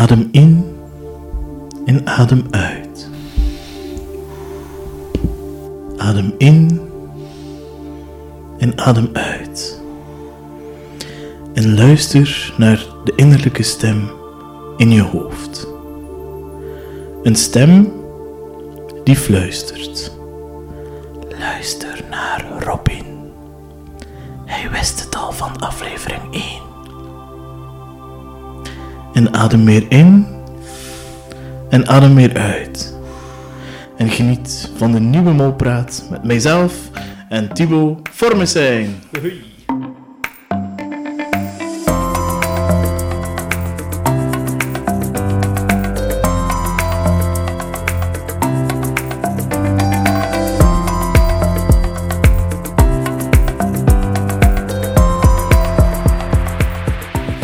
Adem in en adem uit. Adem in en adem uit. En luister naar de innerlijke stem in je hoofd. Een stem die fluistert. En adem meer in en adem meer uit. En geniet van de nieuwe molpraat met mijzelf en Thibaut Formesijn.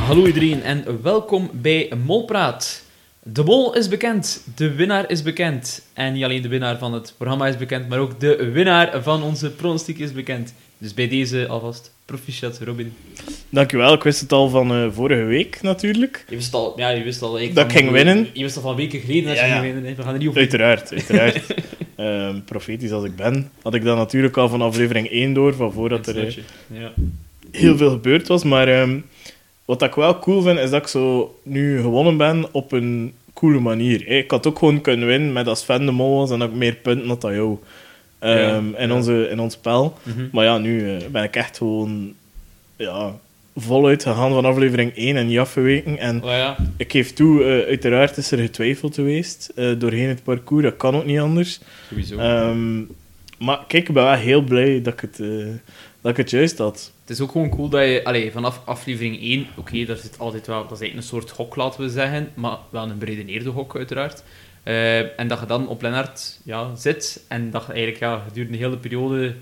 Hallo iedereen en welkom bij Molpraat. De mol is bekend, de winnaar is bekend. En niet alleen de winnaar van het programma is bekend, maar ook de winnaar van onze pronostiek is bekend. Dus bij deze alvast proficiat, Robin. Dankjewel, ik wist het al van eh, vorige week natuurlijk. Je wist al, ja, je wist al Dat ik ging winnen. Je wist al van weken geleden dat Ja, je ging winnen. hè. We gaan er niet over. Uiteraard, uiteraard. Ehm, profetisch als ik ben, had ik dat natuurlijk al van aflevering 1 door, van voordat er eh, Ja. heel veel gebeurd was. Maar ehm, wat ik wel cool vind, is dat ik zo nu gewonnen ben op een coole manier. Ik had ook gewoon kunnen winnen met als Sven de mol was en ik meer punten had dan jou. Ehm, Ja, in, onze, in ons spel. Mhm. Maar ja, nu eh, ben ik echt gewoon ja, voluit gegaan van aflevering 1 en niet afgeweken. En Oh ja, ik geef toe, eh, uiteraard is er getwijfeld geweest eh, doorheen het parcours. Dat kan ook niet anders. sowieso. Ehm, maar kijk, ik ben wel heel blij dat ik het, dat ik het juist had. Het is ook gewoon cool dat je, allee, vanaf aflevering 1, oké, daar zit altijd wel, dat is eigenlijk een soort hok, laten we zeggen, maar wel een beredeneerde hok, uiteraard. Eh, en dat je dan op Lennart ja, zit en dat je eigenlijk ja, gedurende de hele periode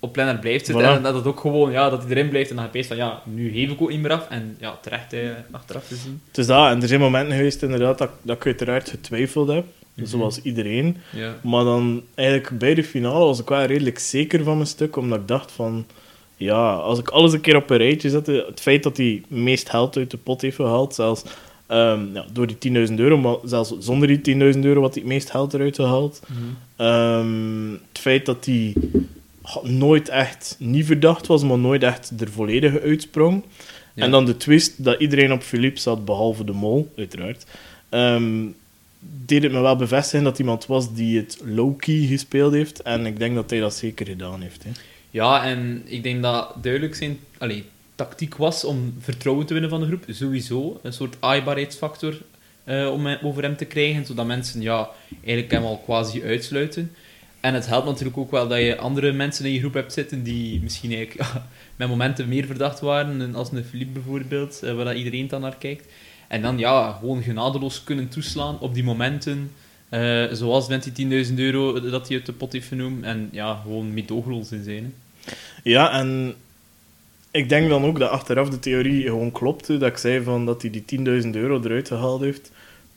op Lennart blijft zitten. Voilà. En dat het ook gewoon, ja, dat hij erin blijft en dan je van, ja, nu geef ik ook niet meer af. En ja, terecht eh, achteraf te zien. Het is dat, en er zijn momenten geweest inderdaad dat, dat ik uiteraard getwijfeld heb, Mhm. zoals iedereen. Ja. Maar dan eigenlijk bij de finale was ik wel redelijk zeker van mijn stuk, omdat ik dacht van... Ja, als ik alles een keer op een rijtje zette, het feit dat hij meest geld uit de pot heeft gehaald, zelfs ehm, ja, door die 10.000 euro, maar zelfs zonder die 10.000 euro wat hij het meest geld eruit gehaald. Mhm. Ehm, het feit dat hij nooit echt niet verdacht was, maar nooit echt er volledig uitsprong. Ja. En dan de twist dat iedereen op Philippe zat, behalve de mol, uiteraard. Ehm, deed het me wel bevestigen dat iemand was die het low-key gespeeld heeft. En ik denk dat hij dat zeker gedaan heeft. Hè. Ja, en ik denk dat duidelijk zijn allee, tactiek was om vertrouwen te winnen van de groep. Sowieso. Een soort aaibaarheidsfactor eh, om over hem te krijgen, zodat mensen ja, eigenlijk hem al quasi uitsluiten. En het helpt natuurlijk ook wel dat je andere mensen in je groep hebt zitten die misschien eigenlijk met momenten meer verdacht waren, en als een Philippe bijvoorbeeld, eh, waar dat iedereen dan naar kijkt. En dan ja, gewoon genadeloos kunnen toeslaan op die momenten, eh, zoals met die 10.000 euro dat hij uit de pot heeft genoemd. En ja, gewoon meedogenloos in zijn. Ja, en ik denk dan ook dat achteraf de theorie gewoon klopte. Dat ik zei van dat hij die 10.000 euro eruit gehaald heeft.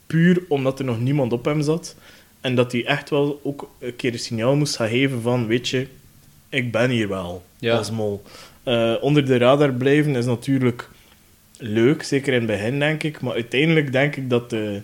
Puur omdat er nog niemand op hem zat. En dat hij echt wel ook een keer een signaal moest gaan geven van... Weet je, ik ben hier wel Ja. als mol. Eh, onder de radar blijven is natuurlijk leuk. Zeker in het begin, denk ik. Maar uiteindelijk denk ik dat de,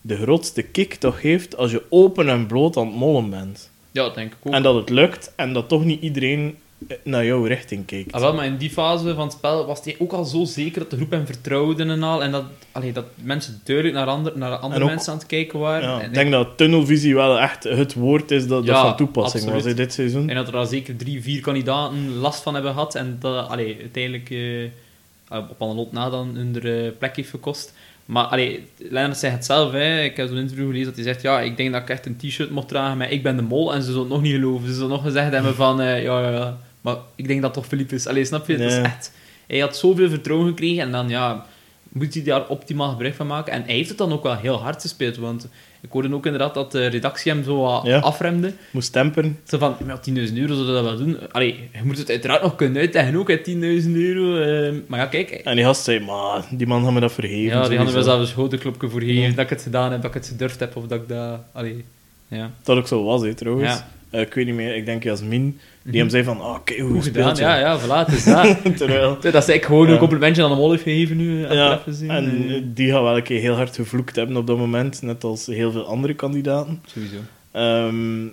de grootste kick toch heeft als je open en bloot aan het mollen bent. Ja, dat denk ik ook. En dat het lukt en dat toch niet iedereen naar jouw richting kijkt. Ah, wel, maar in die fase van het spel was hij ook al zo zeker dat de groep hem vertrouwde en al. En dat, allee, dat mensen duidelijk naar, ander, naar andere ook- mensen aan het kijken waren. Ja, en ik denk dat tunnelvisie wel echt het woord is dat, dat Ja, van toepassing absoluut. was in dit seizoen. En dat er daar zeker drie, vier kandidaten last van hebben gehad. En dat allee, uiteindelijk eh, op een lot na dan hun eh, plek heeft gekost. Maar allee, Lennart zegt het zelf. Hè. Ik heb zo'n interview gelezen dat hij zegt... Ja, ik denk dat ik echt een t-shirt mocht dragen met Ik ben de mol. En ze zullen het nog niet geloven. Ze zullen nog gezegd hebben van... eh, ja, ja, ja. Maar ik denk dat toch Philippe is. Allee, snap je? Het is echt... Hij had zoveel vertrouwen gekregen. En dan, ja... Moet hij daar optimaal gebruik van maken. En hij heeft het dan ook wel heel hard gespeeld. Want ik hoorde ook inderdaad dat de redactie hem zo wat Ja. afremde. Moest temperen. Zo van, met 10.000 euro zouden we dat wel doen. Allee, je moet het uiteraard nog kunnen uitleggen, ook, hè, 10.000 euro. eh, maar ja, kijk. En die gast zei, maar die man had me dat vergeven. Ja, die hadden we sowieso." zelf een schouderklopje voor gegeven, Ja. dat ik het gedaan heb, dat ik het gedurfd heb, of dat ik dat... Allee, ja. Dat ook zo was, hè, trouwens. Ja. Eh, ik weet niet meer, ik denk Jasmin, die Mhm. hem zei van, ah, kijk hoe gedaan, ja, ja, het is dat. Terwijl, dat is eigenlijk gewoon een complimentje aan de Wolf gegeven nu, ja, achteraf gezien. en die gaat wel een keer heel hard gevloekt hebben op dat moment, net als heel veel andere kandidaten. Sowieso. Ehm,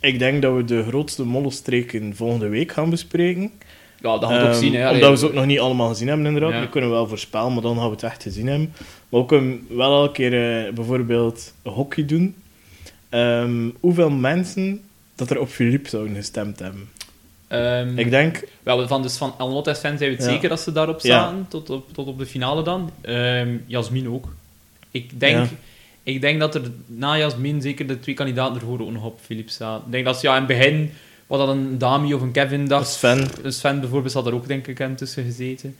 ik denk dat we de grootste mollenstreken volgende week gaan bespreken. Ja, dat gaan we ook Ehm, zien. Hè. omdat we ze ook nog niet allemaal gezien hebben, inderdaad. Ja. We kunnen wel voorspellen, maar dan gaan we het echt gezien hebben. Maar we kunnen wel elke keer eh, bijvoorbeeld hockey doen. Ehm, hoeveel mensen dat er op Philippe zouden gestemd hebben? Ehm, Ik denk, Wel, van, dus van en Sven zijn we het Ja. zeker dat ze daarop Ja. staan, tot, op, tot op de finale dan. Ehm Jasmin ook. Ik denk, Ja. ik denk dat er na Jasmin zeker de twee kandidaten ervoor ook nog op Philippe staan. Ik denk dat ze ja, in het begin, wat dat een Dami of een Kevin dacht, Sven. Sven bijvoorbeeld had er ook denk ik tussen gezeten.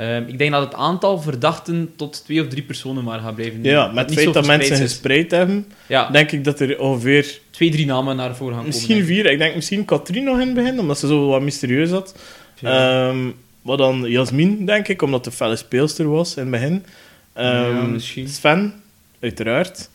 Ehm, ik denk dat het aantal verdachten tot twee of drie personen maar gaat blijven. Ja, met het feit dat mensen is. gespreid hebben, Ja, denk ik dat er ongeveer twee, drie namen naar voren gaan misschien komen. vier. Ik denk misschien Katrien nog in het begin, omdat ze zo wat mysterieus had. Ja. Ehm, wat dan Jasmin, denk ik, omdat de felle speelster was in het begin. Ehm, Ja, misschien. Sven, uiteraard.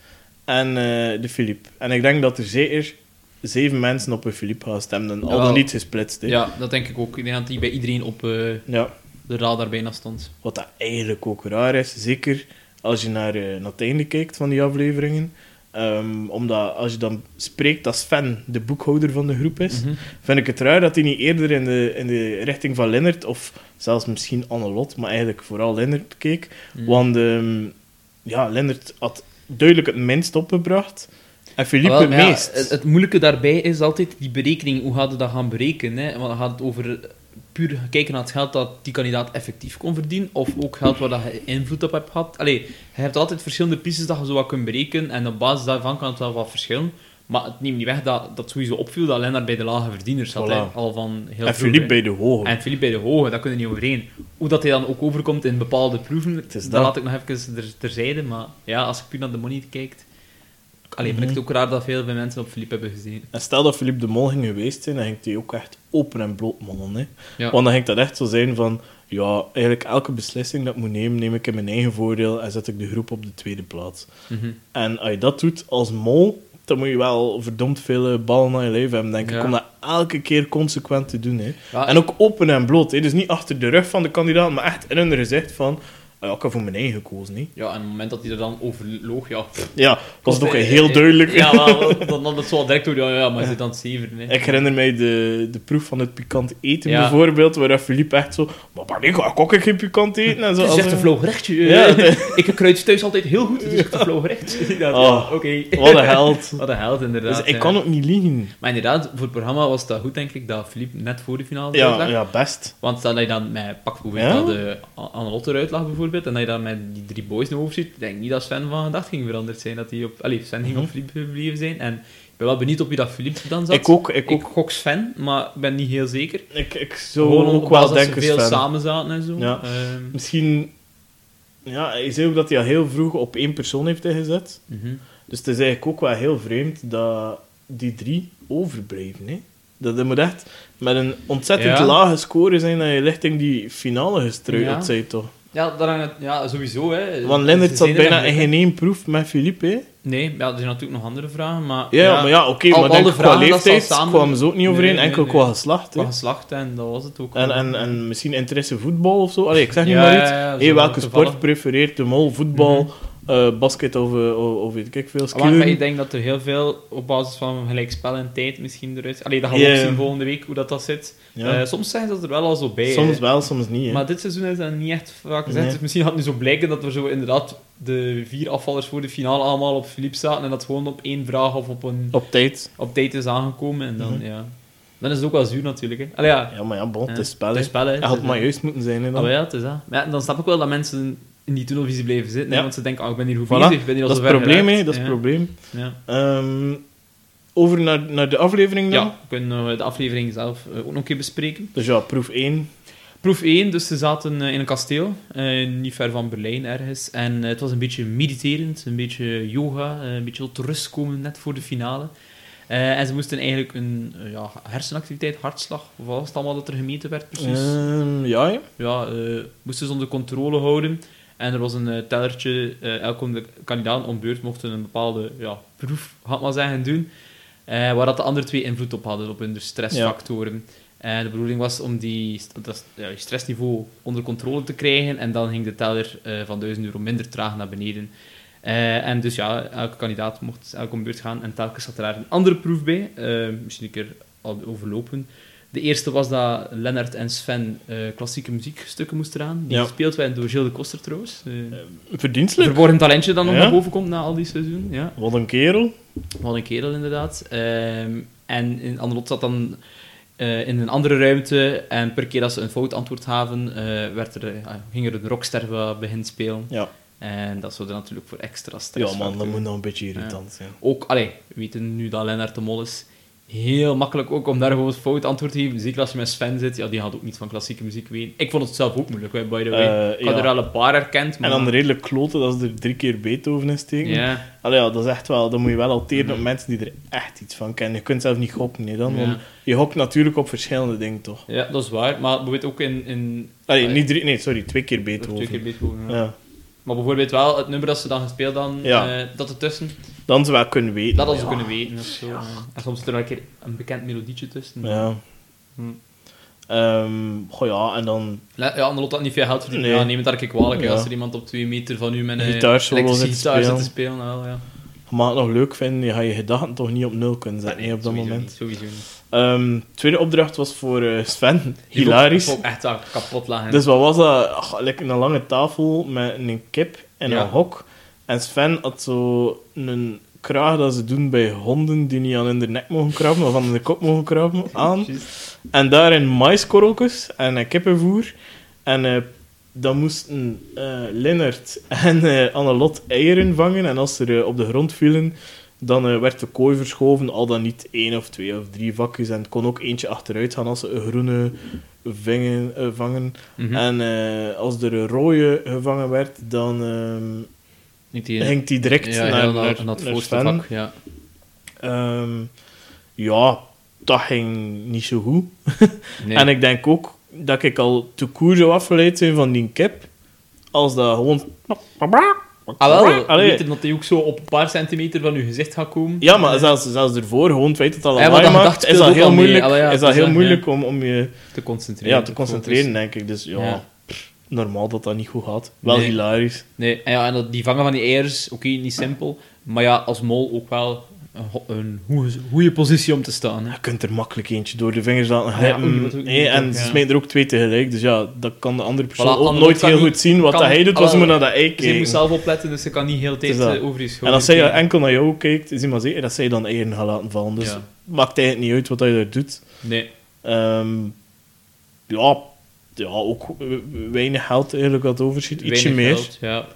En eh, de Philippe. En ik denk dat er zeker zeven mensen op een Philippe gaan stemmen. Al dan niet gesplitst. ja, dat denk ik ook. Ik denk dat die bij iedereen op eh, Ja, de radar bijna stond. Wat dat eigenlijk ook raar is. Zeker als je naar, eh, naar het einde kijkt van die afleveringen. Ehm, omdat als je dan spreekt dat Sven de boekhouder van de groep is, Mhm. vind ik het raar dat hij niet eerder in de, in de richting van Lennart, of zelfs misschien Annelot, maar eigenlijk vooral Lennart keek. Mhm. Want ehm, ja, Lennart had duidelijk het minst opgebracht. En Philippe Wel, het ja, meest. het, het moeilijke daarbij is altijd die berekening. Hoe gaat je dat gaan berekenen? Hè? Want dan gaat het over puur kijken naar het geld dat die kandidaat effectief kon verdienen, of ook geld waar dat je invloed op hebt gehad. Allee, je hebt altijd verschillende pistes dat je zo wat kunt berekenen, en op basis daarvan kan het wel wat verschillen. Maar het neemt niet weg dat dat sowieso opviel dat Lennart bij de lage verdieners zat, Voilà. al van heel en Philippe bij de hoge. En Philippe bij de hoge, dat kunnen we niet overeen. Hoe dat hij dan ook overkomt in bepaalde proeven, dat dat. laat ik nog even ter, terzijde. Maar ja, als je puur naar de money kijkt, allee, vind ik het ook raar dat veel mensen op Philippe hebben gezien. En stel dat Philippe de Mol ging geweest zijn, dan ging hij ook echt open en bloot mollen. Hè. Ja. Want dan ging dat echt zo zijn van... Ja, eigenlijk elke beslissing dat ik moet nemen, neem ik in mijn eigen voordeel en zet ik de groep op de tweede plaats. Mhm. En als je dat doet als mol, dan moet je wel verdomd veel eh, ballen naar je leven hebben, denk ik. Ja. Om dat elke keer consequent te doen. Hè. Ja, En ook open en bloot. Hè. Dus niet achter de rug van de kandidaat, maar echt in hun gezicht van... "Ah ja, ik heb voor mijn eigen gekozen. Hè. Ja, en op het moment dat hij er dan overloog, ja... Ja, was het ook heel eh, duidelijk. Ja, wel, dan had het zo direct door, ja, ja, maar hij zit aan het zeveren. Hè. Ik herinner mij de, de proef van het pikant eten Ja. bijvoorbeeld, waar Philippe echt zo... Maar ga ik ook geen pikant eten? En zo, Het is echt een- een flauw gerechtje. Ja, eh. het- ik kruid thuis altijd heel goed, dus ik een flauw gerecht. Ja, Oh, oké. Wat een held. Wat een held, inderdaad. Dus ik kan ook niet liegen. Maar inderdaad, voor het programma was dat goed, denk ik, dat Philippe net voor de finale Ja, ja, best. Want stel dat je dan met, pak dat de Annelotte eruit lag bijvoorbeeld, en dat je dan met die drie boys naar over zit, denk ik niet dat Sven van gedacht ging veranderd zijn. Dat hij op, allee, Sven ging Mhm. op Philippe gebleven zijn. En ik ben wel benieuwd op wie dat Philippe dan zat. Ik ook. Ik, Ik ook. gok Sven, maar ik ben niet heel zeker. ik, ik zou Gewoon ook wel basis dat denken ze veel Sven. samen zaten en zo. Ja. Ehm, Misschien... Ja, hij zei ook dat hij al heel vroeg op één persoon heeft ingezet. mhm. Dus het is eigenlijk ook wel heel vreemd dat die drie overblijven. Hè? Dat, dat moet echt met een ontzettend Ja. lage score zijn dat je richting die finale gestruikeld Ja. zei, toch? Ja, daar hangt ja, sowieso. Hè. Want Lennart zat bijna in niet, geen één proef met Philippe, hè? Nee, ja, er zijn natuurlijk nog andere vragen, maar... Ja, maar ja, oké, maar denk, de qua leeftijd samen- kwamen ze ook niet overeen, Nee, nee, enkel nee. qua geslacht. Qua geslacht en dat was het ook. En, en, en misschien interesse voetbal of zo. Allee, ik zeg niet Ja, maar ja, iets. ja, Hey, welke sport prefereert de mol? Voetbal, Mhm. Eh, basket of, eh, of, weet ik veel, Maar, maar ik denk dat er heel veel op basis van gelijk spel en tijd misschien eruit... Allee, dat gaan we ook ja. zien volgende week, hoe dat, dat zit. Ja. Eh, soms zijn ze er wel al zo bij. soms hè. wel, soms niet. Hè. Maar dit seizoen is dat niet echt vaak gezegd. Nee. Dus misschien gaat het nu zo blijken dat er zo inderdaad de vier afvallers voor de finale allemaal op Philippe zaten en dat gewoon op één vraag of op, een, Op tijd. op tijd is aangekomen. En dan, Mhm. ja... Dan is het ook wel zuur natuurlijk. Hè. Allee, ja. Ja, maar ja, bon, het is spel. Het is spel, hè. Had Het is, maar juist moeten zijn. Hè, dan. ja, het is dat. Maar ja, dan snap ik wel dat mensen in die tunnelvisie blijven zitten. hè, Ja. want ze denken, oh, ik ben hier goed Voilà. bezig. Ik ben hier al dat is zo het probleem, hè. Dat is het ja. probleem. Ja. Ehm, over naar, naar de aflevering dan. ja, we kunnen eh, de aflevering zelf eh, ook nog een keer bespreken. Dus ja, proef 1. Proef 1, dus ze zaten eh, in een kasteel, niet ver van Berlijn ergens. En het was een beetje mediterend, een beetje yoga, een beetje tot rust komen net voor de finale. En ze moesten eigenlijk een ja, hersenactiviteit, hartslag, of wat was het allemaal dat er gemeten werd precies? Ehm, ja, ja, eh, moesten ze onder controle houden. En er was een eh, tellertje, eh elke de kandidaat om beurt mochten een bepaalde ja, proef, had maar zeggen, doen. eh, waar dat de andere twee invloed op hadden, op hun stressfactoren. En de bedoeling was om die, dat, ja, je stressniveau onder controle te krijgen en dan ging de teller eh, van 1000 euro minder traag naar beneden. En dus ja, elke kandidaat mocht elke om beurt gaan en telkens zat er daar een andere proef bij. Misschien een keer overlopen. De eerste was dat Lennart en Sven eh, klassieke muziekstukken moesten aan. Die Ja. gespeeld werden door Gilles de Koster trouwens. Eh, Verdienstelijk. verborgen talentje dat nog Ja. naar boven komt na al die seizoen. Ja. Wat een kerel. Wat een kerel, inderdaad. Ehm, en in zat dan in een andere ruimte. En per keer dat ze een fout antwoord gaven, werd er, ging er een rockster wat beginnen spelen. Ja. En dat zorgde natuurlijk voor extra stress. Ja, man, dat moet nog een beetje irritant zijn. Ook, allee, we weten nu dat Lennart de Mol is. Heel makkelijk ook om daar gewoon fout antwoord te geven. Zeker als je met Sven zit. Ja, die had ook niet van klassieke muziek weten. Ik vond het zelf ook moeilijk, by the way. Eh, ik had ja. er wel een paar herkend. Maar En dan redelijk kloten dat ze er drie keer Beethoven in steken. Ja, Allee, ja, dat is echt wel... Dan moet je wel alteren op Mhm. mensen die er echt iets van kennen. Je kunt zelf niet gokken, nee, dan. Je hokt natuurlijk op verschillende dingen, toch? ja, dat is waar. Maar bijvoorbeeld ook in... in Allee, Allee. niet drie... Nee, sorry, twee keer Beethoven. twee keer Beethoven, ja. Ja. Maar bijvoorbeeld wel het nummer dat ze dan gespeeld dan, Ja. eh, dat ertussen, Dan ze wel kunnen weten. dat hadden ze kunnen weten. Of zo. En soms zit er nog een keer een bekend melodietje tussen. Ja. Hm. Ehm, goh, ja, en dan... Ja, dan loopt dat niet veel geld verdienen. Nee. Ja, neem het daar kwalijk Ja. als er iemand op twee meter van u met een gitaar zit spelen. te spelen. Nou, ja. Je mag het nog leuk vinden, je gaat je gedachten toch niet op nul kunnen zetten Nee, hè, op dat sowieso moment. Niet, sowieso niet. Ehm, tweede opdracht was voor eh, Sven. Die Hilarisch. vond echt wel kapot lachen. Dus wat was dat? Ach, like een lange tafel met een kip en Ja. een hok. En Sven had zo een kraag dat ze doen bij honden die niet aan hun nek mogen krabben, of aan de kop mogen krabben, aan. En daarin maiskorreltjes en eh, kippenvoer. En eh, dan moesten eh Lennart en eh Annelot eieren vangen. En als ze eh, op de grond vielen, dan eh, werd de kooi verschoven. Al dan niet één of twee of drie vakjes. En het kon ook eentje achteruit gaan als ze een groene vingen, eh, vangen. Mhm. En eh, als er een rode gevangen werd, dan ehm, die, ging die direct ja, naar, naar, naar, naar het voorste vak. Ja. Ehm, ja, dat ging niet zo goed. Nee. En ik denk ook dat ik al te koer zou afgeleid zijn van die kip. Als dat gewoon... Ah, wel, Allee. weten dat hij ook zo op een paar centimeter van uw gezicht gaat komen. Ja, maar zelfs, zelfs ervoor, gewoon het feit dat al maakt, is dat heel moeilijk, Allee, ja, is dat heel ja, moeilijk om, om je te concentreren. ja, te concentreren, denk ik. Dus ja, normaal dat dat niet goed gaat. Wel Nee. hilarisch. Nee, en, ja, en dat, die vangen van die eiers, oké, niet simpel. Maar ja, als mol ook wel een, goede, positie om te staan. Hè. Je kunt er makkelijk eentje door de vingers laten ja, Nee, en ze ja. smijten er ook twee tegelijk. Dus ja, dat kan de andere persoon Voilà, ook andere nooit heel niet- goed zien wat kan- dat hij doet, wel, moeten naar dat ei Ze moet kijken. zelf opletten, dus ze kan niet heel tijd dat. eh, over je En als zij kijken. enkel naar jou kijkt, is hij maar zeker dat zij dan eieren gaat laten vallen. Dus Ja. maakt eigenlijk niet uit wat hij daar doet. Nee. Ehm, ja, ja, ook weinig geld eigenlijk wat overschiet. Ietsje meer. geld, ja.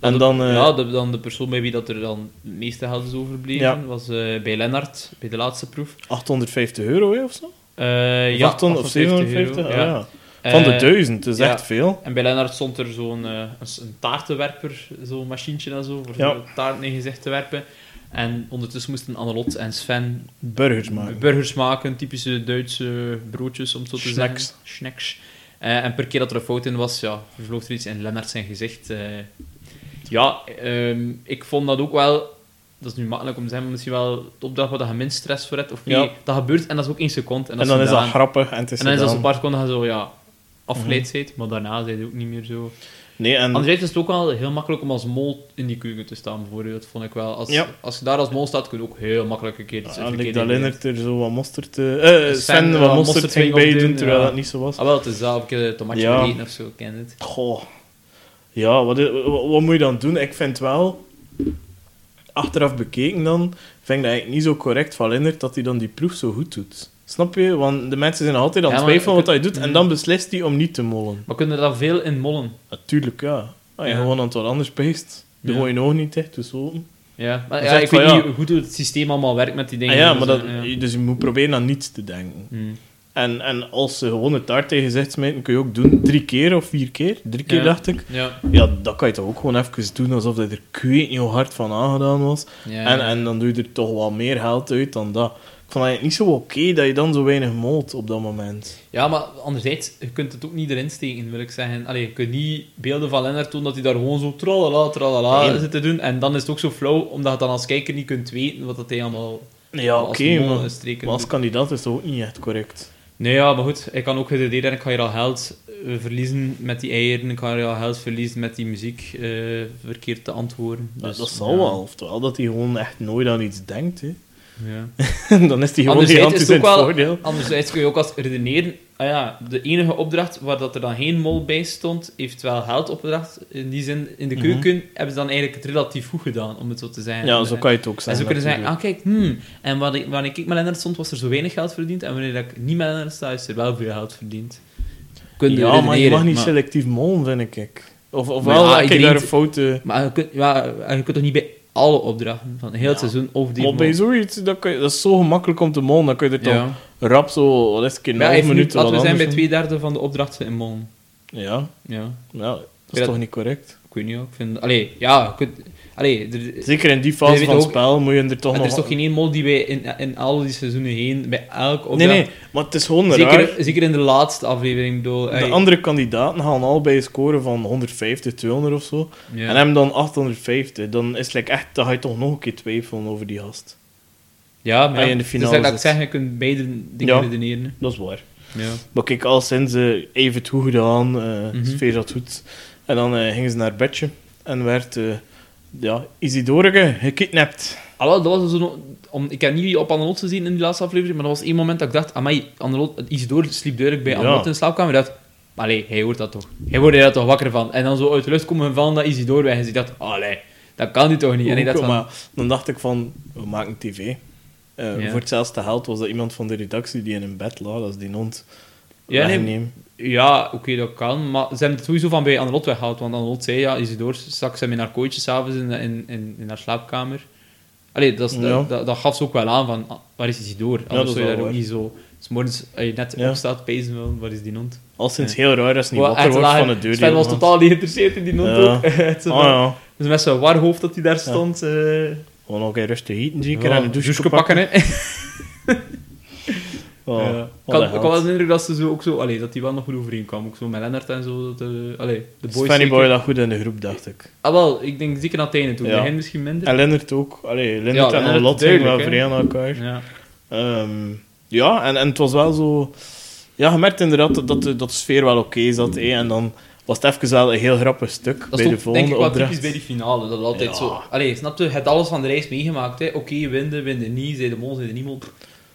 En de- dan, eh, ja, de, dan de persoon bij wie dat er dan het meeste geld is overbleven, Ja. was eh, bij Lennart, bij de laatste proef. 850 euro hè, of zo? Eh, ja, 800 of 750? Ah, ja. ja. Van de duizend, dat is echt veel. En bij Lennart stond er zo'n een, taartenwerper, zo'n machientje en zo, voor taarten in gezicht te werpen. En ondertussen moesten Annelot en Sven Burgers maken. burgers maken, typische Duitse broodjes, om zo te Snacks. zeggen. Snacks. Eh, en per keer dat er een fout in was, ja, vloog er iets in Lennart zijn gezicht. eh. ja, ehm, ik vond dat ook wel... Dat is nu makkelijk om te zeggen, maar misschien wel de opdracht waar je minst stress voor hebt. Of Ja. nee, dat gebeurt en dat is ook één seconde. En, En dan is dat grappig en het is En dan is dat zo'n gedaan. paar seconden dat je zo, ja, afgeleid bent, maar daarna zijn je ook niet meer zo... Nee, en Anderzijds is het ook wel heel makkelijk om als mol in die keuken te staan, bijvoorbeeld. Vond ik wel. Als, Ja. als je daar als mol staat, kun je ook heel makkelijk een keer iets ja, verkeerd dat. Lennart er zo wat mosterd... eh eh, Sven, ja, wat mosterd ging bij doen, terwijl ja. dat niet zo was. Ah, wel, het is zelf een keer tomatje Ja. vergeten of zo, ik ken het. Goh. Ja, wat, wat, wat moet je dan doen? Ik vind wel, achteraf bekeken dan, vind ik dat eigenlijk niet zo correct van Lennart dat hij dan die proef zo goed doet. Snap je? Want de mensen zijn altijd aan het Ja, twijfelen wat hij doet en Mm. dan beslist hij om niet te mollen. Maar kunnen er dan veel in mollen? Natuurlijk, ja. Als je Ja. gewoon aan het wat anders peest, doe Ja. gewoon je ogen niet dicht, dus open. Ja, maar Dan ja, ik van, weet niet hoe het systeem allemaal werkt met die Ah dingen. ja, dus, maar dat, eh, dus je moet proberen aan niets te denken. Hmm. En, en als ze gewoon het taart tegen gezicht smijten, kun je ook doen drie keer of vier keer. Drie keer, Ja. dacht ik. Ja. Ja, dat kan je toch ook gewoon even doen alsof dat er ik weet niet hoe hard van aangedaan was. Ja. En, en dan doe je er toch wel meer geld uit dan dat. Ik vond het niet zo oké dat je dan zo weinig molt op dat moment. ja, maar anderzijds, je kunt het ook niet erin steken, wil ik zeggen. Allee, je kunt niet beelden van Lennart doen dat hij daar gewoon zo tralala, tralala Nee. zit te doen. En dan is het ook zo flauw, omdat je dan als kijker niet kunt weten wat dat hij allemaal Ja, oké, mol maar, maar als kandidaat is dat ook niet echt correct. Nee, ja, maar goed. Ik kan ook het idee dat ik ga hier al geld eh, verliezen met die eieren. Ik ga hier al geld verliezen met die muziek eh, verkeerd te antwoorden. Ja, Dus, dat zal ja. wel. Oftewel dat hij gewoon echt nooit aan iets denkt. Hè. Ja. dan is hij gewoon Anderzijds gigantisch is in het het ook wel- voordeel. Anderzijds kun je ook als redeneren... Ah ja, de enige opdracht waar dat er dan geen mol bij stond, heeft wel geld opgebracht. In die zin, in de Mhm. keuken hebben ze dan eigenlijk het relatief goed gedaan, om het zo te zeggen. Ja, En- zo kan je het ook En zeggen. zo kunnen zeggen, ah kijk, hmm, en wanneer, wanneer ik met Lennart stond, was er zo weinig geld verdiend. En wanneer ik niet met Lennart sta, is er wel veel geld verdiend. Kun je ja, maar je mag niet maar- selectief mollen, vind ik. Of, of Maar wel, ja, iedereen daar een foute... Maar je kunt, ja, je kunt toch niet bij alle opdrachten van heel het Ja. seizoen of die Maar bij zoiets, dat, kan je- dat is zo gemakkelijk om te mollen. Dan kun je er toch Ja. rap zo, wat is het, een half minuut laten we zijn bij twee derde van de opdrachten in mol. doen. Ja, Ja, ja, dat is toch niet correct? ik weet niet, hoor. ik vind... Allee, ja. Allee, er, Zeker in die fase van het spel moet je er toch er nog... is toch geen één mol die wij in, in al die seizoenen heen, bij opdracht... Nee, nee, maar het is gewoon raar. Zeker, zeker in de laatste aflevering, bedoel... De ey, andere kandidaten gaan allebei een score van 150, 200 of zo. ja. En hem dan 850. Dan is het like echt, dan ga je toch nog een keer twijfelen over die gast. Ja, maar ja, in de dus finale dat, dat ik zeg, je kunt beide dingen Ja. redeneren. hè. Dat is waar. Ja. Maar kijk, al sinds ze even het goed gedaan, eh Mhm. sfeer goed. En dan eh, gingen ze naar bedje en werd uh, ja, Isidore gekidnapt. Dat was dus zo, om, ik heb niet op Annelot gezien in die laatste aflevering, maar dat was één moment dat ik dacht, amai, Annelot, Isidore sliep duidelijk bij Ja. Annelot in de slaapkamer. Ik dacht, allee, hij hoort dat toch. Hij wordt er toch wakker van. En dan zo uit de lucht komen vallen dat Isidore weg is. Ik dacht, allee, dat kan niet toch niet. En ik dacht van, maar dan dacht ik van, we maken tv. Eh, Ja. Voor hetzelfde geld was dat iemand van de redactie die in een bed lag, dat is die hond. Ja, nee, ja, oké, dat kan. Maar ze hebben het sowieso van bij Annelot weggehaald. Want Annelot zei, ja, Isidore stak ze met haar kooitje s'avonds in, in, in, in haar slaapkamer. Allee, dat, is- Ja. dat, dat, dat gaf ze ook wel aan van, ah, waar is Isidore? Anders zou je daar ook waar. niet zo... S morgens, als je net Ja. opstaat, pezen wel, waar is die hond? Al sinds heel raar als niet wakker echt wordt van de deur. Sven was totaal niet geïnteresseerd in die hond Ja. ook. Oh. Dus met zo'n war hoofd dat hij daar stond. eh Gewoon nog een rustig eten, zeker. en een douche douche pakken, hè. Oh, Ja. wat Ik had, ik had wel de indruk dat ze zo ook zo... Allee, dat die wel nog goed overeenkwam. Ook zo met Lennart en zo. Dat, eh, allee, de boys Fanny zeker. Boy lag goed in de groep, dacht ik. Ah, wel. Ik denk zeker aan het einde toe. Ja. Begin misschien minder. En Lennart ook. Allee, Lennart Ja, en Lennart, Lot gingen wel vrij aan elkaar. Ja. Ehm, ja, en, en het was wel zo... Ja, je merkte inderdaad dat, dat, de, dat de sfeer wel oké zat. hè. En dan was het even wel een heel grappig stuk Dat bij de toch, denk volgende ik, wel opdracht. typisch bij die finale. Dat altijd Ja. zo... Allee, snap je? Je hebt alles van de reis meegemaakt, hè. Oké, winden, winden niet. Zij de mol, zij de niet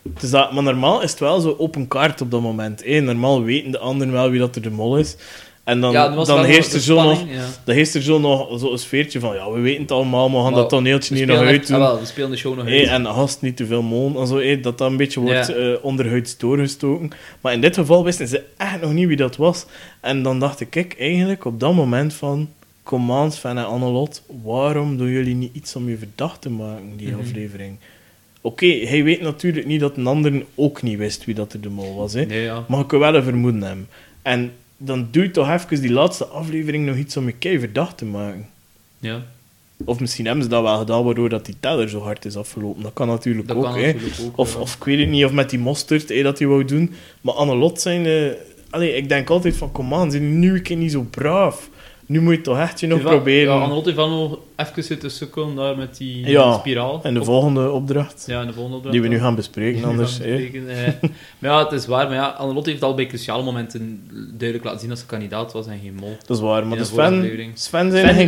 mol. Is dat, maar normaal is het wel zo open kaart op dat moment. Normaal weten de anderen wel wie dat er de mol is. En dan, ja, dan heerst er zo nog... ja. Dan heerst er zo nog zo'n sfeertje van, ja, we weten het allemaal, we gaan Maar dat toneeltje hier nog uit doen. ah, wel, we spelen de show nog Hey, uit. en gast niet te veel molen en zo, hey, dat dat een beetje wordt Ja. eh, onderhuids doorgestoken. Maar in dit geval wisten ze echt nog niet wie dat was. En dan dacht ik, kijk, eigenlijk op dat moment van... Kom aan, Sven en Annelot, waarom doen jullie niet iets om je verdacht te maken, die Mhm. aflevering? Oké, hij weet natuurlijk niet dat een ander ook niet wist wie dat er de mol was. Hè. Nee, ja. Maar ik kan wel een vermoeden hebben. En dan doe je toch even die laatste aflevering nog iets om je kei verdacht te maken. Ja, Of misschien hebben ze dat wel gedaan, waardoor dat die teller zo hard is afgelopen. Dat kan natuurlijk dat ook. kan hè. natuurlijk ook. Of, ja. of ik weet het niet, of met die mosterd hè, dat hij wou doen. Maar Annelot zijn... eh allee, ik denk altijd van, kom aan, zijn nu een keer niet zo braaf. Nu moet je toch echt je nog Het proberen. Ja, heeft wel nog even zitten sukkelen daar met die Ja, spiraal. en de Op- volgende opdracht, Ja, in de volgende opdracht. die we nu gaan bespreken, anders... gaan hè. bespreken, eh. maar ja, het is waar. Maar ja, heeft al bij cruciale momenten duidelijk laten zien dat ze kandidaat was en geen mol. Dat is waar, maar de Sven. Sven zijn er geen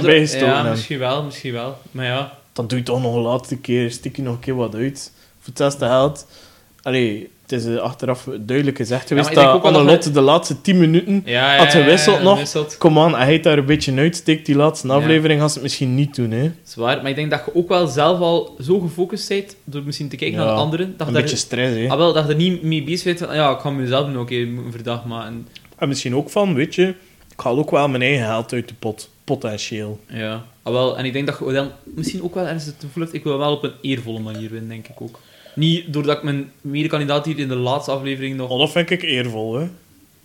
de- bijgestoken. Ja, misschien wel, misschien wel. Maar ja, dan doe je toch nog een laatste keer, stik je nog een keer wat uit. Voor hetzelfde geld. Allee, het is eh, achteraf duidelijk gezegd geweest denk dat Annelotte de laatste 10 minuten... ja, ja, Had gewisseld ja, nog? Kom aan, hij heeft daar een beetje uitsteekt, die laatste Ja. aflevering, gaat ze het misschien niet doen, hè. Dat is waar, maar ik denk dat je ook wel zelf al zo gefocust bent, door misschien te kijken Ja, naar de anderen, dat Een je, beetje stress, hè. ah, wel, dat je er niet mee bezig bent van, ja, ik ga mezelf nu ook even verdacht maken. En misschien ook van, weet je, ik haal ook wel mijn eigen geld uit de pot. Potentieel. Ja, ah, wel, en ik denk dat je dan misschien ook wel ergens het gevoel hebt, ik wil wel op een eervolle manier winnen, denk ik ook. Niet doordat ik mijn medekandidaat hier in de laatste aflevering nog... Oh, dat vind ik eervol, hè.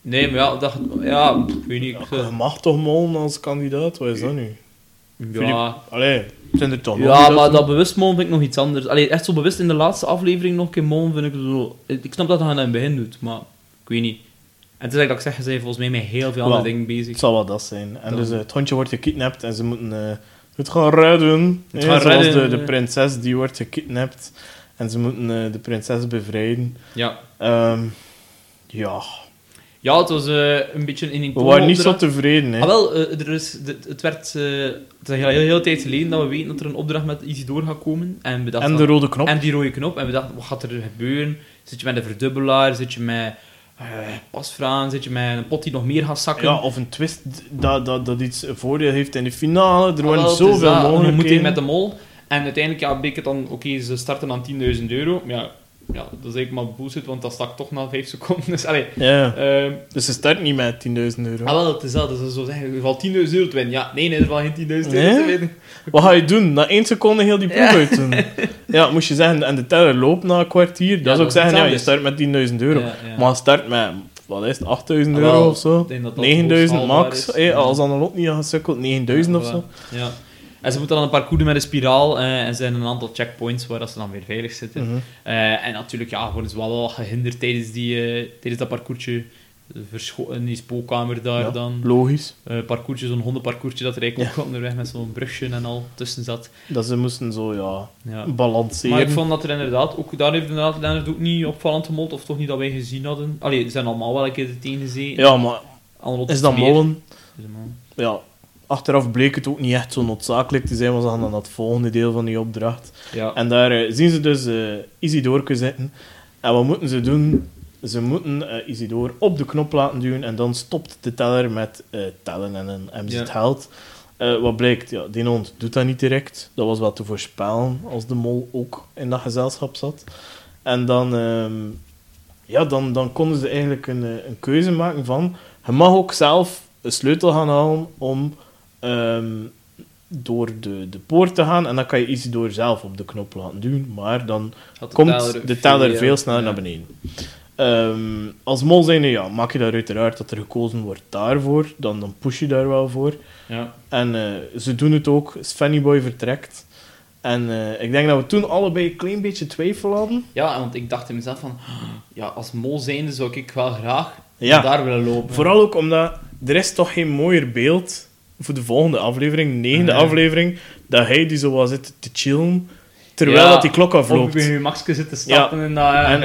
Nee, maar ja, dat, ja ik weet niet. Je mag toch molen als kandidaat, wat is dat nu? ja, Allee, zijn er toch ja maar dat bewust molen vind ik nog iets anders. Allee, echt zo bewust in de laatste aflevering nog een keer molen vind ik zo... Ik snap dat hij dat in het begin doet, maar ik weet niet. En het is eigenlijk dat ik zeg, ze zijn volgens mij met heel veel andere dingen bezig. Het zal wel dat zijn. En Dan- dus eh, het hondje wordt gekidnapt en ze moeten eh, het gaan redden. Het zoals De, de prinses die wordt gekidnapt. En ze moeten eh, de prinses bevrijden. Ja. Ehm, ja, Ja, het was eh, een beetje in een we waren niet zo tevreden. Hè. Ah, wel, eh, er is, het werd... het is een heel, heel, heel tijd geleden dat we weten dat er een opdracht met Isidore gaat komen. En, we dachten en de rode knop. En die rode knop. En we dachten, wat gaat er gebeuren? Zit je met een verdubbelaar? Zit je met pasvragen? Zit je met een pot die nog meer gaat zakken? Ja, of een twist dat, dat, dat iets voordeel heeft in de finale. Er Ah, waren wel, zoveel dat, Een ontmoeting mogelijkheden. met de mol. En uiteindelijk ja, bleek het dan, oké, ze starten aan 10.000 euro. Maar ja, ja, dat is eigenlijk maar bullshit, want dat stak toch na 5 seconden. Dus, allee, Ja, ehm, dus ze starten niet met 10.000 euro. ah, wel, het is dat. Dus zo zeggen, je valt 10.000 euro te winnen. Ja, nee, nee, er valt geen 10.000 euro te winnen. Wat ga je doen? Na één seconde heel die proef Ja. uit doen. Ja, moest je zeggen, en de teller loopt na een kwartier. Dat Ja, zou ik dat is zeggen, ja, je start met 10.000 euro. Ja. Maar start met, wat is het, 8.000 Ah, euro of zo? ik denk dat dat 9000 haalbaar max. Ja. Als dan lot niet had gesukkeld, 9000 of zo. Ja. En ze moeten dan een parcours doen met een spiraal en zijn een aantal checkpoints waar dat ze dan weer veilig zitten. Mhm. Eh, en natuurlijk ja, worden ze wel gehinderd tijdens, die, eh, tijdens dat parcoursje. In die spookkamer daar Ja, dan. Logisch. Eh parcoursje, zo'n hondenparcoursje dat er eigenlijk ook onderweg met zo'n brugje en al tussen zat. Dat ze moesten zo, ja, Ja. balanceren. Maar ik vond dat er inderdaad, ook daar heeft inderdaad Lennart ook niet opvallend gemold, of toch niet dat wij gezien hadden. Allee, ze zijn allemaal wel een keer tegen gezeten. Ja, maar is dat meer. mollen? Is dat mollen? Ja, achteraf bleek het ook niet echt zo noodzakelijk te zijn, want ze gaan dan het volgende deel van die opdracht. Ja. En daar eh, zien ze dus eh Isidore zitten. En wat moeten ze doen? Ze moeten eh Isidore op de knop laten duwen en dan stopt de teller met tellen en dan hebben ze Ja. het geld. Wat blijkt? Ja, die hond doet dat niet direct. Dat was wel te voorspellen als de mol ook in dat gezelschap zat. En dan, ehm, ja, dan, dan konden ze eigenlijk een, een keuze maken van... Je mag ook zelf een sleutel gaan halen om ehm, door de, de poort te gaan. En dan kan je Isidore zelf op de knop laten duwen. Maar dan de komt teller de teller veel- veel sneller ja. naar beneden. Ehm, als mol zijnde, ja, maak je daar uiteraard dat er gekozen wordt daarvoor. Dan, dan push je daar wel voor. Ja. En eh, ze doen het ook. Svenny Boy vertrekt. En eh, ik denk dat we toen allebei een klein beetje twijfel hadden. ja, want ik dacht in mezelf van, ja, als mol zijnde zou ik wel graag Ja. daar willen lopen. Vooral ook omdat er is toch geen mooier beeld voor de volgende aflevering, de negende Nee. aflevering, dat hij die zo wat zit te chillen, terwijl Ja, dat die klok afloopt. op je maxje zitten stappen en dat... En,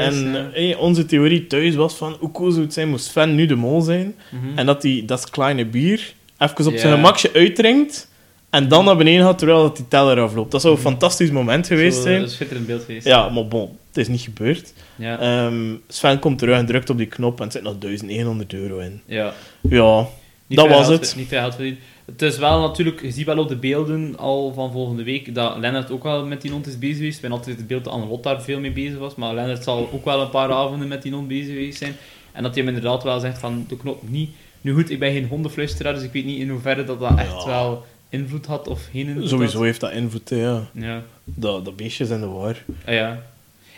eh, eh, onze theorie thuis was van hoe cool zou het zijn moest Sven nu de mol zijn mhm. en dat hij dat kleine bier even op zijn gemakje uitdrinkt en dan naar beneden gaat terwijl dat die teller afloopt. Dat zou een fantastisch moment geweest Zo, zijn. Een schitterend beeld geweest. Ja, maar bon, het is niet gebeurd. Ja. Ehm, Sven komt terug en drukt op die knop en er zit nog 1100 euro in. ja. Ja, Niet dat was geld- het. Niet veel geld verdiend. Het is wel natuurlijk, je ziet wel op de beelden al van volgende week dat Lennart ook wel met die hond is bezig geweest. Ik ben altijd het beeld dat Annelot daar veel mee bezig was, maar Lennart zal ook wel een paar avonden met die hond bezig geweest zijn. En dat hij hem inderdaad wel zegt van, de knop niet. Nu goed, ik ben geen hondenfluisteraar, dus ik weet niet in hoeverre dat dat echt Ja. wel invloed had of geen invloed Sowieso had. heeft dat invloed, ja. Ja. Dat, dat beestje is in de war. Ah, ja.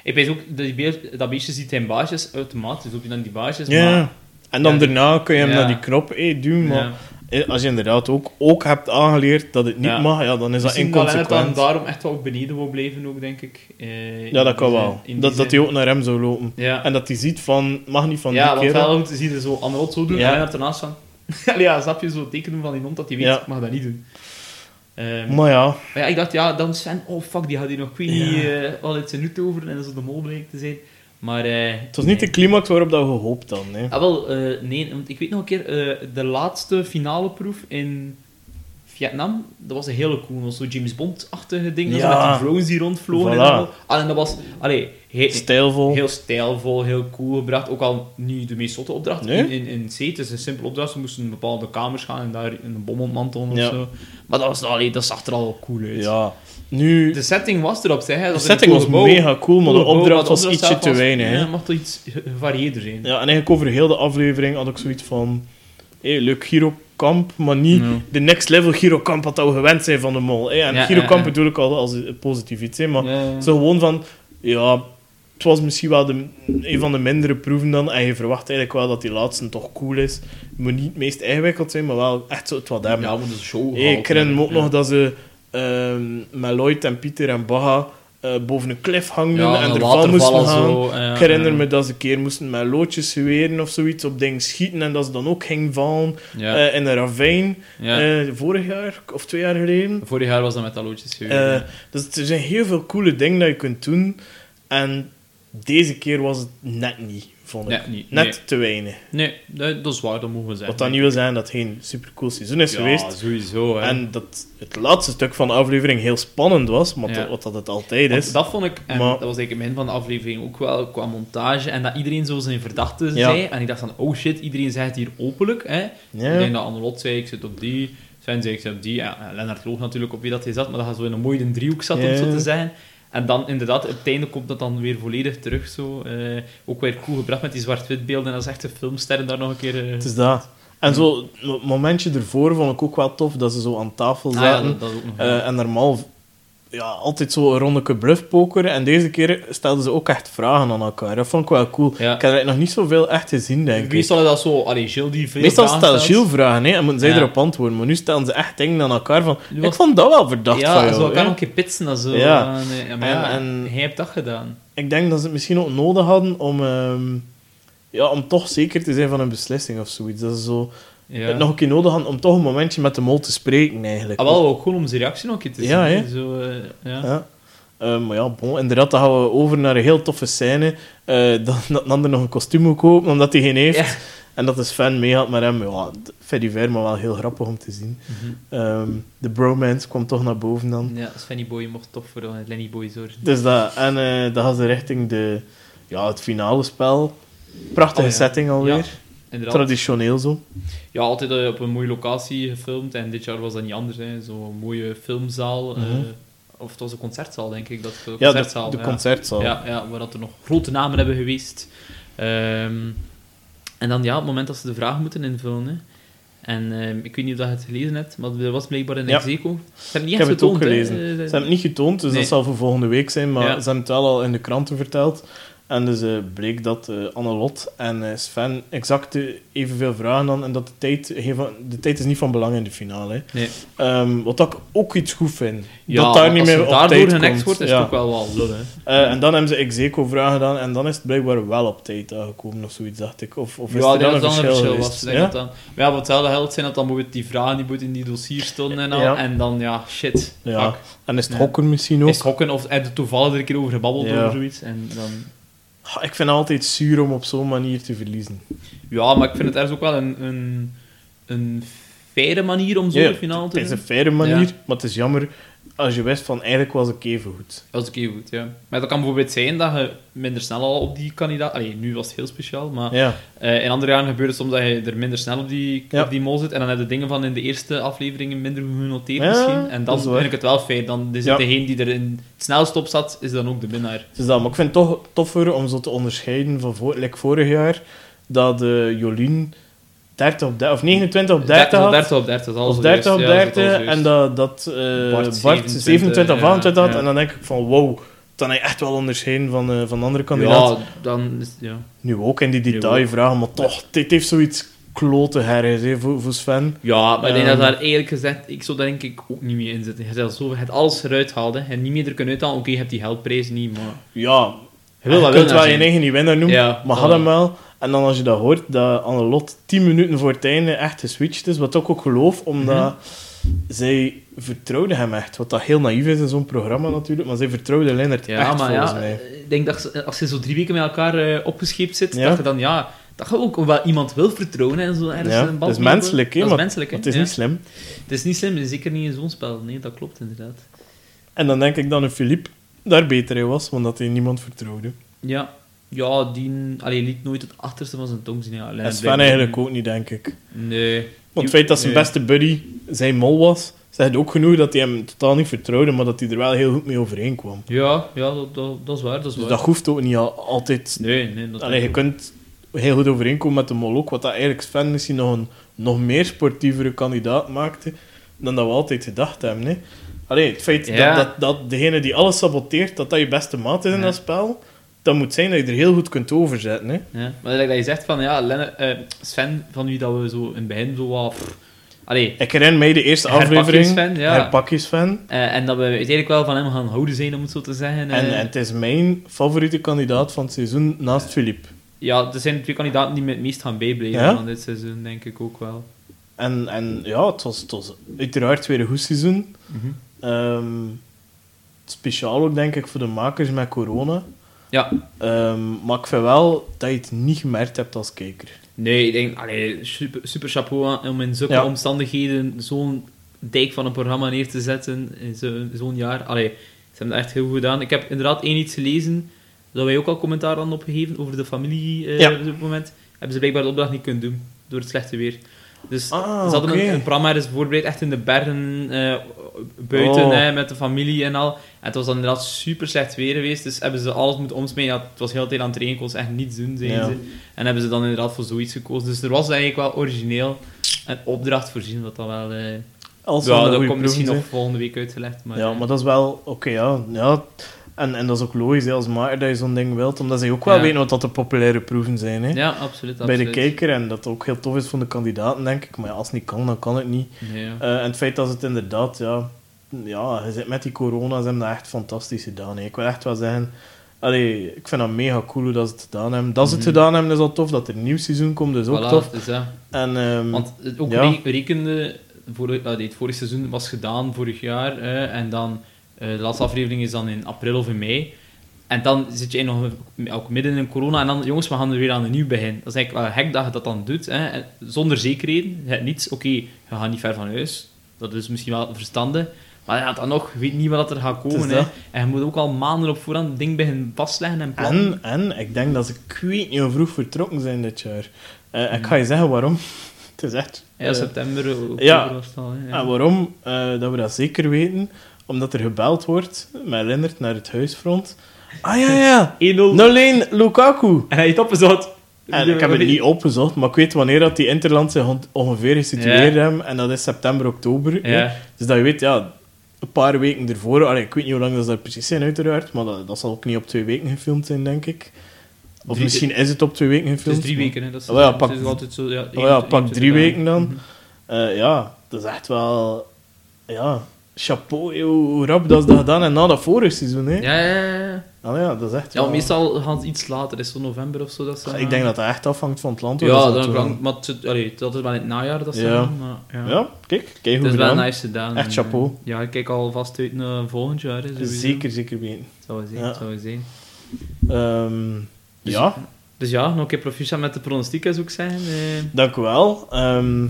Ik weet ook, dat, beeld, dat beestje ziet zijn baasjes automatisch, ook dan die baasjes, Ja. maar... En dan Ja, daarna kun je hem naar die knop hey, duwen, maar als je inderdaad ook, ook hebt aangeleerd dat het niet Ja. mag, ja, dan is dat Misschien dat dan inconsequent. daarom echt wel beneden wil blijven, ook, denk ik. Eh, Ja, dat kan die wel. Dat, dat hij ook naar hem zou lopen. Ja, En dat hij ziet van, mag niet van ja die want kerel. wel goed, zie je zo Annelot zo doen Ja. en Lennart ernaast van... Ja, snap je, zo tekenen van die hond dat hij weet, Ja. ik mag dat niet doen. Ehm, Maar ja, maar ja, ik dacht, ja, dan Sven, oh fuck, die had hier nog, ik weet Ja. niet, eh al iets nut over en dat is de mol bleek te zijn. Maar... eh, het was niet de climax waarop dat we gehoopt dan. Hè. Ah, wel, eh, nee, want ik weet nog een keer, eh, de laatste finale proef in Vietnam, dat was een hele cool, zo James Bond-achtige ding, Ja. met die drones die rondvlogen Voilà. en al. Ah, en dat was, allee, he- Stijlvol. heel stijlvol, heel cool gebracht, ook al niet de meest zotte opdracht Nee? in, in, in C, het is een simpele opdracht, ze moesten in bepaalde kamers gaan en daar een bom ontmantelen of Ja. zo. Maar dat, was, allee, dat zag er al cool uit. Ja. Nu, De setting was erop, zeg. de setting was mega cool, maar de opdracht was ietsje te weinig. Ja, het mag toch iets gevarieerder zijn. Ja, en eigenlijk over heel de aflevering had ik zoiets van... Hey, leuk Girokamp, maar niet Ja. de next level Girokamp wat we gewend zijn van de mol. Hè. En Ja, Girokamp ja, ja. bedoel ik al als positief iets. Hè. Maar Ja, ja. zo gewoon van... Ja, het was misschien wel de, een van de mindere proeven dan. En je verwacht eigenlijk wel dat die laatste toch cool is. Het moet niet het meest ingewikkeld zijn, maar wel echt zo het wat hebben. Ja, is show. Hey, ik herinner me ook Ja. nog dat ze ehm, met Lloyd en Pieter en Baha eh, boven een klif hangen Ja, en ervan waterval moesten en gaan. zo, ja, ik herinner ja. me dat ze een keer moesten met loodjes geweren of zoiets op dingen schieten en dat ze dan ook ging vallen eh, in een ravijn. eh, vorig jaar of twee jaar geleden. Vorig jaar was dat met dat loodjes ja. dus er zijn heel veel coole dingen dat je kunt doen. En deze keer was het net niet, vond ik. Nee, niet. Net Nee. te weinig. Nee, dat, dat is waar, dat mogen we zeggen. Wat dat niet wil zijn dat het geen supercool seizoen is ja, geweest. sowieso. Hè. En dat het laatste stuk van de aflevering heel spannend was, maar Ja. dat- wat dat het altijd Want is. dat vond ik, en Maar- dat was eigenlijk het begin van de aflevering ook wel, qua montage, en dat iedereen zo zijn verdachte Ja. zei. En ik dacht van, oh shit, iedereen zegt het hier openlijk. Hè. Ik denk dat Annelot zei, ik zit op die. Sven zei, ik zit op die. En Lennart Loog natuurlijk op wie dat hij zat, maar dat hij zo in een mooie driehoek zat, om zo te zeggen. En dan inderdaad, op het einde komt dat dan weer volledig terug. Zo. Eh, ook weer cool gebracht met die zwart-wit beelden. En dat is echt de filmsterren daar nog een keer... eh, Het is dat. En zo, het momentje ervoor vond ik ook wel tof, dat ze zo aan tafel ah, zaten. ja, dat, dat ook nog. Eh, en normaal ja, altijd zo een rondeke bluffpoker. En deze keer stelden ze ook echt vragen aan elkaar. Dat vond ik wel cool. Ja. Ik heb eigenlijk nog niet zoveel echt gezien, denk ik. Meestal is dat zo... Allee, Gilles die veel Meestal stelt. Gilles vragen hè, en moeten zij Ja. erop antwoorden. Maar nu stellen ze echt dingen aan elkaar van... Was- Ik vond dat wel verdacht ja, van jou. zo elkaar hè. nog een keer pitsen. Dat zo, Ja. En, ja, maar En- ja, en- hij heeft dat gedaan. Ik denk dat ze het misschien ook nodig hadden om... ehm, ja, om toch zeker te zijn van een beslissing of zoiets. Dat ze zo Ja. nog een keer nodig hadden om toch een momentje met de mol te spreken, eigenlijk. Ah, wel, ook gewoon om zijn reactie nog een keer te zien. Ja. Zo, eh, ja. Ja. Eh, maar ja, bon, inderdaad, dan gaan we over naar een heel toffe scène. eh, dat, dat een ander nog een kostuum moet kopen, omdat hij geen heeft. Ja. En dat is fan meegaat met hem. Ja, Freddy Ver, maar wel heel grappig om te zien. Ehm, de bromance kwam toch naar boven dan. Ja, Svenny Boy mocht toch voor Lenny Boy zorgen. Dus dat, en dan gaan ze richting de, ja, het finale spel. Prachtige Oh, ja. setting alweer. Inderdaad. Traditioneel zo. Ja, altijd eh, op een mooie locatie gefilmd. En dit jaar was dat niet anders. Zo'n mooie filmzaal. eh, Mhm. of het was een concertzaal, denk ik. Dat, de Ja, de, concertzaal. de ja. concertzaal. Ja, ja, waar dat er nog grote namen hebben geweest. Ehm, en dan ja, op het moment dat ze de vraag moeten invullen. Hè. En ehm, ik weet niet of dat je het gelezen hebt, maar er was blijkbaar een Ja. execo. Ze hebben niet Ik heb het ook getoond, gelezen. Eh, Ze hebben het niet getoond, dus Nee. dat zal voor volgende week zijn. Maar Ja. ze hebben het wel al in de kranten verteld. En dus eh, bleek dat eh Annelot en eh, Sven exact evenveel vragen dan. En dat de tijd, de tijd is niet van belang in de finale. Nee. Ehm, wat ik ook iets goed vind. Ja, dat daar niet meer op daardoor tijd wordt, is Ja. het ook wel wel lul. Eh, en dan hebben ze execo vragen gedaan. En dan is het blijkbaar wel op tijd aangekomen of zoiets, dacht ik. Of, of is ja, er dan dat een verschil was. Denk Ja? dat dan, maar ja, wat hetzelfde geldt zijn dat dan moet die vragen die moeten in die dossier stonden en al. Ja. En dan, ja, shit. Ja. Fuck. En is het Ja. hokken misschien ook? Is het hokken of heb je toevallig er een keer over gebabbeld Ja. of zoiets. En dan... Ik vind het altijd zuur om op zo'n manier te verliezen. Ja, maar ik vind het ergens ook wel een, een, een faire manier om zo Ja, finale te Het is een faire manier, Ja. maar het is jammer als je wist van eigenlijk was ik even goed. Dat is oké goed, ja. Maar dat kan bijvoorbeeld zijn dat je minder snel al op die kandidaat... Allee, nu was het heel speciaal, maar Ja, eh, in andere jaren gebeurt het soms dat je er minder snel op die, Ja. op die mol zit en dan heb je dingen van in de eerste afleveringen minder genoteerd Ja, misschien. En dan vind ik het wel fijn. Dan is het degene die er in het snelst op zat, is dan ook de winnaar. dus dat. Maar ik vind het toch toffer om zo te onderscheiden van voor, like vorig jaar, dat eh, Jolien 30 op 30, of 29 op 30 had. 30 op 30, dat is alles Of 30 op juist. Ja, dat is 30 alles en dat, dat eh, Bart Bart, 27, 27 of ja, 28 had. ja. En dan denk ik van wow, dan heb je echt wel onderscheiden van, eh, van andere kandidaten. Ja, dan is ja. Nu ook in die detailvragen, maar toch, dit heeft zoiets klote herres hè, voor, voor Sven. Ja, maar ik denk Ehm. dat daar eerlijk gezegd, ik zou daar denk ik ook niet mee in zitten. Je hebt zo, je hebt alles eruit haalde en niet meer er kunnen uithalen. Oké, je hebt die geldprijs niet, maar... Ja, Je wil je kunt wel je eigen niet winnaar noemen, Ja, maar had hem wel. En dan als je dat hoort, dat Annelot 10 minuten voor het einde echt geswitcht is, wat ik ook geloof, omdat Mhm. zij vertrouwde hem echt. Wat dat heel naïef is in zo'n programma natuurlijk, maar zij vertrouwde Lennart Ja, echt maar volgens ja, mij. ik denk dat ze- als je zo drie weken met elkaar eh, opgescheept zit, Ja. dat je dan ja, dat je ook wel iemand wil vertrouwen en zo ergens Ja, een bal dat is menselijk, hè, Dat is menselijk, hè. Het is ja. niet slim. Het is niet slim, zeker niet in zo'n spel. Nee, dat klopt inderdaad. En dan denk ik dat een Philippe daar beter in was, want dat hij niemand vertrouwde. Ja, ja die allee, liet nooit het achterste van zijn tong zien. Ja, En Sven eigenlijk ook niet, denk ik. Nee. Want het feit dat zijn Nee. beste buddy zijn mol was, zegt ook genoeg dat hij hem totaal niet vertrouwde, maar dat hij er wel heel goed mee overeen kwam. Ja, ja dat, dat, dat is waar. Dat is Dus waar. dat hoeft ook niet al- altijd... Nee, nee. Dat Allee, je kunt heel goed overeenkomen met de mol ook, wat dat eigenlijk Sven misschien nog een nog meer sportievere kandidaat maakte dan dat we altijd gedacht hebben. Hè. Allee, het feit Ja. dat, dat, dat degene die alles saboteert, dat dat je beste maat is in Ja. dat spel, dat moet zijn dat je er heel goed kunt overzetten. Hè. Ja, maar dat je zegt van, ja, Lenne, eh, Sven, van wie dat we zo in het begin zo wat... pff, allee, Ik herinner mij de eerste aflevering, herpakjesfan, ja. herpakjesfan. Eh, en dat we uiteindelijk wel van hem gaan houden zijn, om het zo te zeggen. eh. En, en het is mijn favoriete kandidaat van het seizoen naast Philippe. ja, er zijn twee kandidaten die me het meest gaan bijblijven Ja? van dit seizoen, denk ik ook wel. En, en ja, het was, het was uiteraard weer een goed seizoen. Ehm, speciaal ook, denk ik, voor de makers met corona. Ja. Ehm, maar ik vind wel dat je het niet gemerkt hebt als kijker. Nee, ik denk, allee, super, super chapeau aan- om in zulke Ja. omstandigheden zo'n dijk van een programma neer te zetten in zo- zo'n jaar. Allee, ze hebben dat echt heel goed gedaan. Ik heb inderdaad één iets gelezen, dat wij ook al commentaar hadden opgegeven over de familie eh, Ja. op dit moment. Hebben ze blijkbaar de opdracht niet kunnen doen, door het slechte weer. Dus Ah, ze hadden oké. een, een programma ergens voorbereid, echt in de bergen, eh, buiten, Oh. hè, met de familie en al. En het was dan inderdaad super slecht weer geweest, dus hebben ze alles moeten omsmeden. Ja, het was heel de tijd aan het trainen, kon echt niets doen, zeiden Ja. ze. En hebben ze dan inderdaad voor zoiets gekozen. Dus er was eigenlijk wel origineel een opdracht voorzien, wat dan wel... eh Als ja, dat komt misschien nog volgende week uitgelegd. Maar, Ja, eh, maar dat is wel... Oké, ja. ja. En, en dat is ook logisch hè, als maker dat je zo'n ding wilt, omdat ze ook wel Ja. weten wat dat de populaire proeven zijn. Hè. ja, absoluut. Bij de absoluut. kijker, en dat ook heel tof is voor de kandidaten, denk ik. Maar ja, als het niet kan, dan kan het niet. Nee, ja. Eh, en het feit dat het inderdaad, ja, ja, je zit met die corona, ze hebben dat echt fantastisch gedaan. hè. Ik wil echt wel zeggen, allee, ik vind dat mega cool hoe dat ze het gedaan hebben. Dat ze het Mhm. gedaan hebben is al tof, dat er een nieuw seizoen komt is ook Voilà, tof. dus ja. En, ehm, Want ook rekende, voor, allee, het vorige seizoen was gedaan vorig jaar, en dan de laatste aflevering is dan in april of in mei. En dan zit je nog ook midden in corona, en dan, jongens, we gaan er weer aan een nieuw begin. Dat is eigenlijk wel gek dat je dat dan doet, hè, zonder zekerheden. Je hebt niets, oké, je gaat niet ver van huis, dat is misschien wel verstandig. Maar ja, dan nog, je weet niet wat er gaat komen. Hè. En je moet ook al maanden op voorhand het ding beginnen vastleggen en plannen. en, en ik denk dat ze, ik weet niet hoe vroeg vertrokken zijn dit jaar. Eh, Ik ga je zeggen waarom. het is echt... Ja, eh, september, oktober ja. was het al. Hè. En waarom eh, dat we dat zeker weten? Omdat er gebeld wordt, met Lennart naar het huisfront. Ah ja, ja. 1-0. 0-1 Lukaku. En hij heeft opgezocht. En ik heb het niet opgezocht, maar ik weet wanneer dat die Interland zich ongeveer gesitueerd Ja. hebben. En dat is september, oktober. Ja. Dus dat je weet, ja, een paar weken ervoor. Allee, ik weet niet hoe lang dat ze daar precies zijn, uiteraard. Maar dat, dat zal ook niet op twee weken gefilmd zijn, denk ik. Of Drie- misschien is het op twee weken Het gefilmd. is drie weken, hè. Dat is, Oh ja, dat pak- is altijd zo, ja, Oh ja, pak drie weken dan. Mhm. Eh, ja, dat is echt wel... Ja, chapeau, joh, hoe rap dat ze dat gedaan en na dat vorige seizoen, hè. Ja, ja, ja, dat is echt Ja, wel- meestal gaan ze iets later. is zo november of zo. Dat ze Ik denk dat dat echt afhangt van het land. Ja, dat ze dan kan, maar het, zit- allee, dat is wel in het najaar dat ze Ja. maar, ja. kijk, kijk Het hoe is wel gedaan. nice gedaan. Echt En, chapeau. eh, Ja, ik kijk alvast uit naar volgend jaar. Hè, sowieso. Zeker, zeker weten. Zou we zien, Ja. zou we zien. Ehm, Dus- ja, Dus ja, nog een keer proficiat met de pronostiek, zou ik zeggen. Eh, dank u wel. Ehm,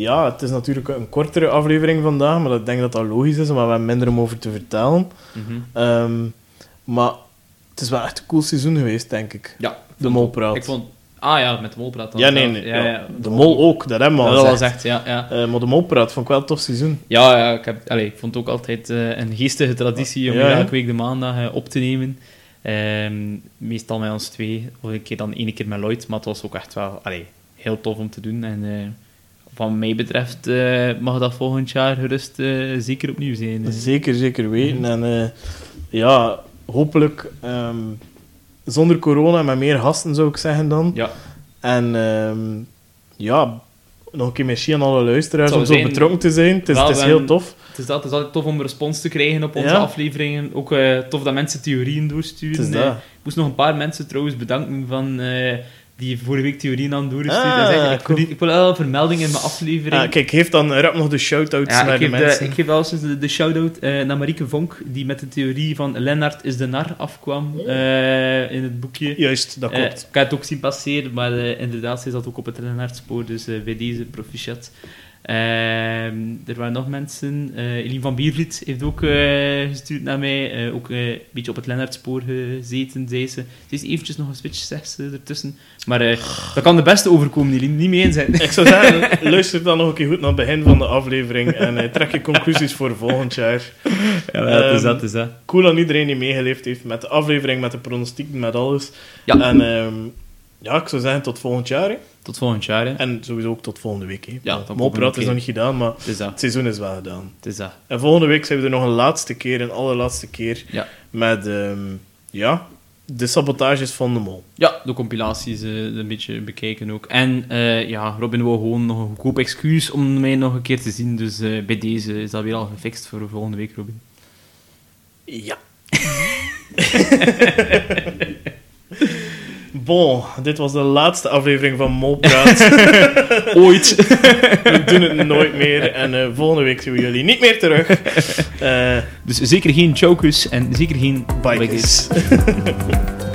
ja, het is natuurlijk een kortere aflevering vandaag, maar ik denk dat dat logisch is, maar we hebben minder om over te vertellen. mhm. Ehm, maar het is wel echt een cool seizoen geweest, denk ik. Ja, De molpraat. ik vond... Ah ja, met de molpraat dan. Ja, nee, nee. Ja, ja. ja. De mol ook, dat hebben we al dat was echt, ja. ja. Eh, maar de molpraat vond ik wel een tof seizoen. Ja, ja ik, heb, allee, ik vond het ook altijd eh, een geestige traditie om elke week de maandag eh, op te nemen. Ehm, meestal met ons twee, of een keer dan één keer met Lloyd, maar het was ook echt wel allee, heel tof om te doen. En wat mij betreft eh, mag dat volgend jaar gerust eh, zeker opnieuw zijn. Zeker, zeker weten. En eh, ja, hopelijk ehm, zonder corona en met meer gasten, zou ik zeggen dan. Ja, En ehm, ja, nog een keer merci aan alle luisteraars om zo betrokken te zijn. Het is, Wel, het is we heel tof. het is, dat, het is altijd tof om respons te krijgen op onze Ja. afleveringen. Ook tof dat mensen theorieën doorsturen. Ik moest nog een paar mensen trouwens bedanken van, die vorige week theorieën aan doorgestuurd. Ah, Dat is eigenlijk- ik, ik wil wel een vermelding in mijn aflevering. Ah, kijk, geef dan rap nog de shout-outs Ja, naar ik de mensen. ik geef wel eens de, de shout-out eh, naar Marieke Vonk, die met de theorie van Lennart is de nar afkwam eh, in het boekje. Juist, dat Eh, klopt. ik had het ook zien passeren, maar inderdaad, zij zat ook op het Lennartspoor, dus bij deze proficiat. Ehm, er waren nog mensen. eh Eline van Biervliet heeft ook eh, gestuurd naar mij. eh, ook een beetje op het Lennartspoor gezeten, zei ze. Ze is eventjes nog een switch, zegt ze ertussen. Maar dat kan de beste overkomen, Eline. Niet mee eens zijn. Ik zou zeggen, luister dan nog een keer goed naar het begin van de aflevering en trek je conclusies voor volgend jaar. Ja, dat is Ehm, dat, is dat. Cool aan iedereen die meegeleefd heeft met de aflevering, met de pronostiek, met alles. Ja. En ehm, ja, ik zou zeggen tot volgend jaar. hè. Tot volgend jaar, hè. En sowieso ook tot volgende week. Hè. Ja, volgende is nog niet gedaan, maar Het seizoen is wel gedaan. Het is dat. En volgende week zijn we er nog een laatste keer, een allerlaatste keer, Ja. met ehm, ja, de sabotages van de mol. Ja, de compilaties eh, een beetje bekijken ook. En eh, ja, Robin wou gewoon nog een goedkoop excuus om mij nog een keer te zien. Dus eh, bij deze is dat weer al gefixt voor volgende week, Robin. Ja. Bon, dit was de laatste aflevering van Molpraat. Ooit. we doen het nooit meer. En eh, volgende week zien we jullie niet meer terug. Eh Dus zeker geen chokers en zeker geen Bikers. bikers.